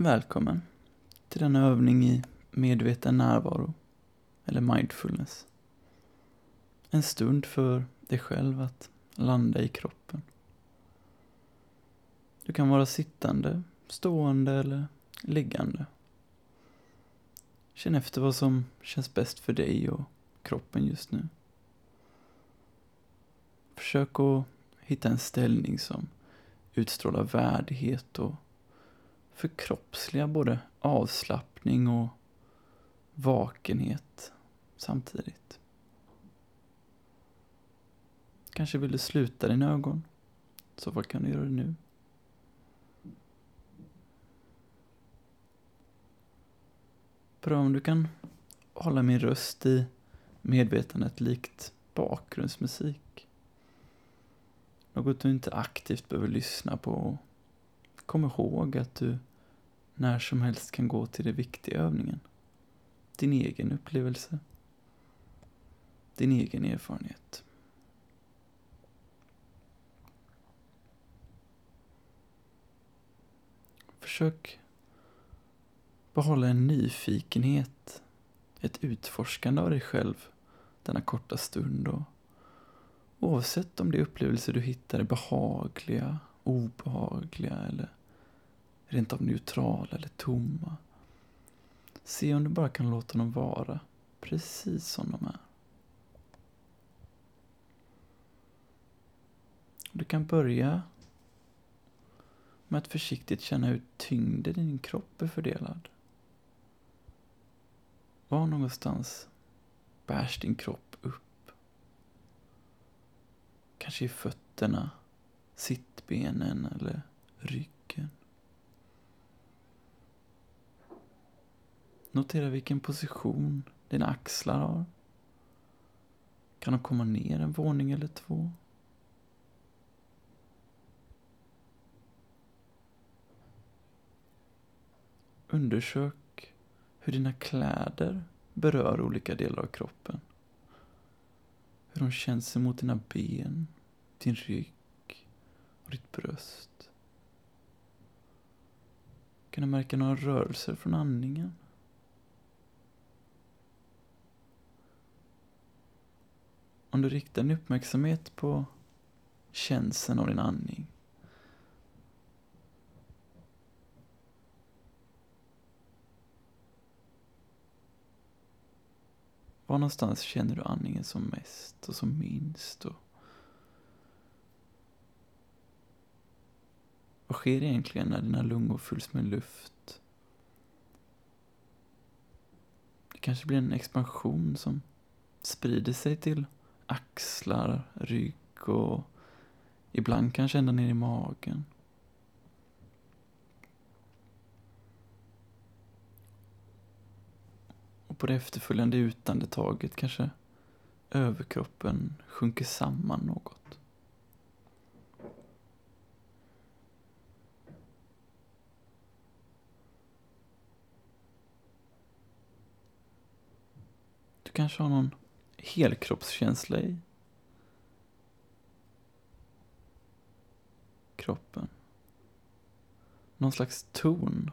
Välkommen till denna övning i medveten närvaro, eller mindfulness. En stund för dig själv att landa i kroppen. Du kan vara sittande, stående eller liggande. Känn efter vad som känns bäst för dig och kroppen just nu. Försök att hitta en ställning som utstrålar värdighet och förkroppsliga både avslappning och vakenhet samtidigt. Kanske vill du sluta dina ögon? I så fall kan du göra det nu. Pröva om du kan hålla min röst i medvetandet likt bakgrundsmusik. Något du inte aktivt behöver lyssna på. Kom ihåg att du när som helst kan gå till den viktiga övningen. Din egen upplevelse. Din egen erfarenhet. Försök behålla en nyfikenhet, ett utforskande av dig själv denna korta stund. Och oavsett om de upplevelser du hittar är behagliga, obehagliga eller rent av neutrala eller tomma. Se om du bara kan låta dem vara precis som de är. Du kan börja med att försiktigt känna hur tyngden i din kropp är fördelad. Var någonstans bärs din kropp upp? Kanske i fötterna, sittbenen eller ryggen. Notera vilken position dina axlar har. Kan de komma ner en våning eller två? Undersök hur dina kläder berör olika delar av kroppen. Hur de känns emot dina ben, din rygg och ditt bröst. Kan du märka några rörelser från andningen? Om du riktar din uppmärksamhet på känslan av din andning. Var någonstans känner du andningen som mest och som minst? Och Vad sker egentligen när dina lungor fylls med luft? Det kanske blir en expansion som sprider sig till axlar, rygg och ibland kanske ända ner i magen. Och på det efterföljande utandetaget kanske överkroppen sjunker samman något. Du kanske har någon helkroppskänsla i kroppen. Någon slags ton.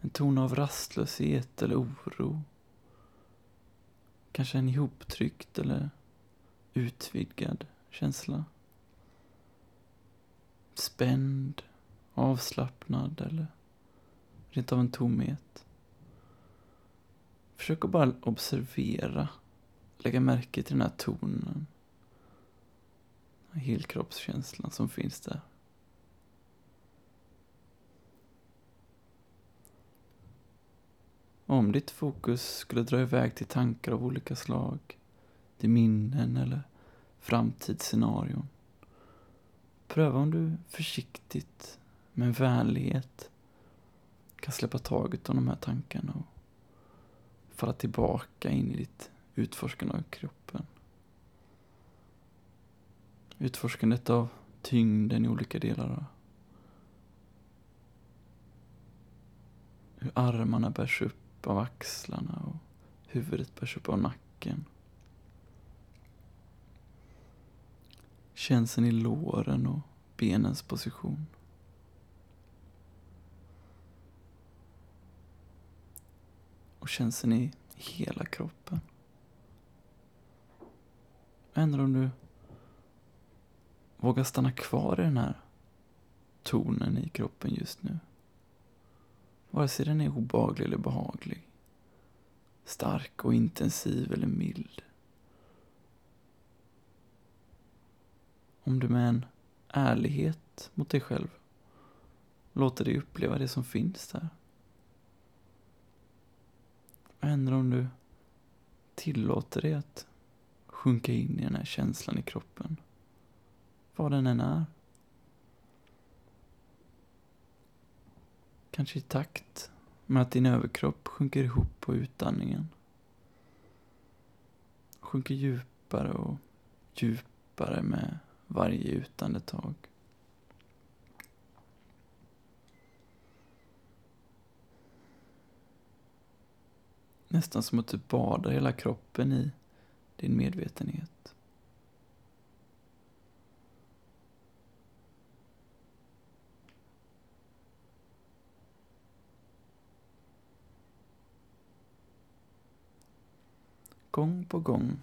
En ton av rastlöshet eller oro. Kanske en ihoptryckt eller utvidgad känsla. Spänd, avslappnad eller rent av en tomhet. Försök att bara observera, lägga märke till den här tonen. Helkroppskänslan som finns där. Om ditt fokus skulle dra iväg till tankar av olika slag, till minnen eller framtidsscenarion. Pröva om du försiktigt, med vänlighet, kan släppa taget om de här tankarna och falla tillbaka in i ditt utforskande av kroppen. Utforskandet av tyngden i olika delar. Hur armarna bärs upp av axlarna och huvudet bärs upp av nacken. Känslan i låren och benens position. Och känslan i hela kroppen. Vad händer om du vågar stanna kvar i den här tonen i kroppen just nu? Vare sig den är obaglig eller behaglig. Stark och intensiv eller mild. Om du med en ärlighet mot dig själv låter dig uppleva det som finns där. Vad händer om du tillåter dig att sjunka in i den här känslan i kroppen? Vad den än är. Kanske i takt med att din överkropp sjunker ihop på utandningen. Sjunker djupare och djupare med varje utandetag. Nästan som att typ du badar hela kroppen i din medvetenhet. Gång på gång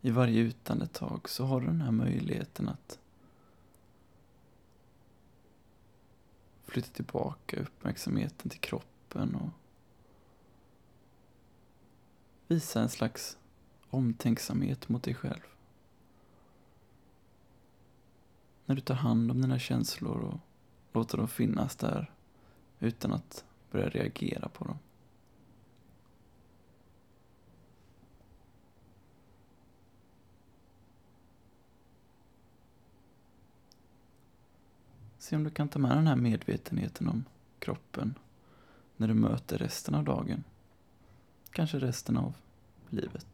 i varje utandetag så har du den här möjligheten att flytta tillbaka uppmärksamheten till kroppen och visa en slags omtänksamhet mot dig själv. När du tar hand om dina känslor och låter dem finnas där utan att börja reagera på dem. Se om du kan ta med den här medvetenheten om kroppen när du möter resten av dagen. Kanske resten av livet.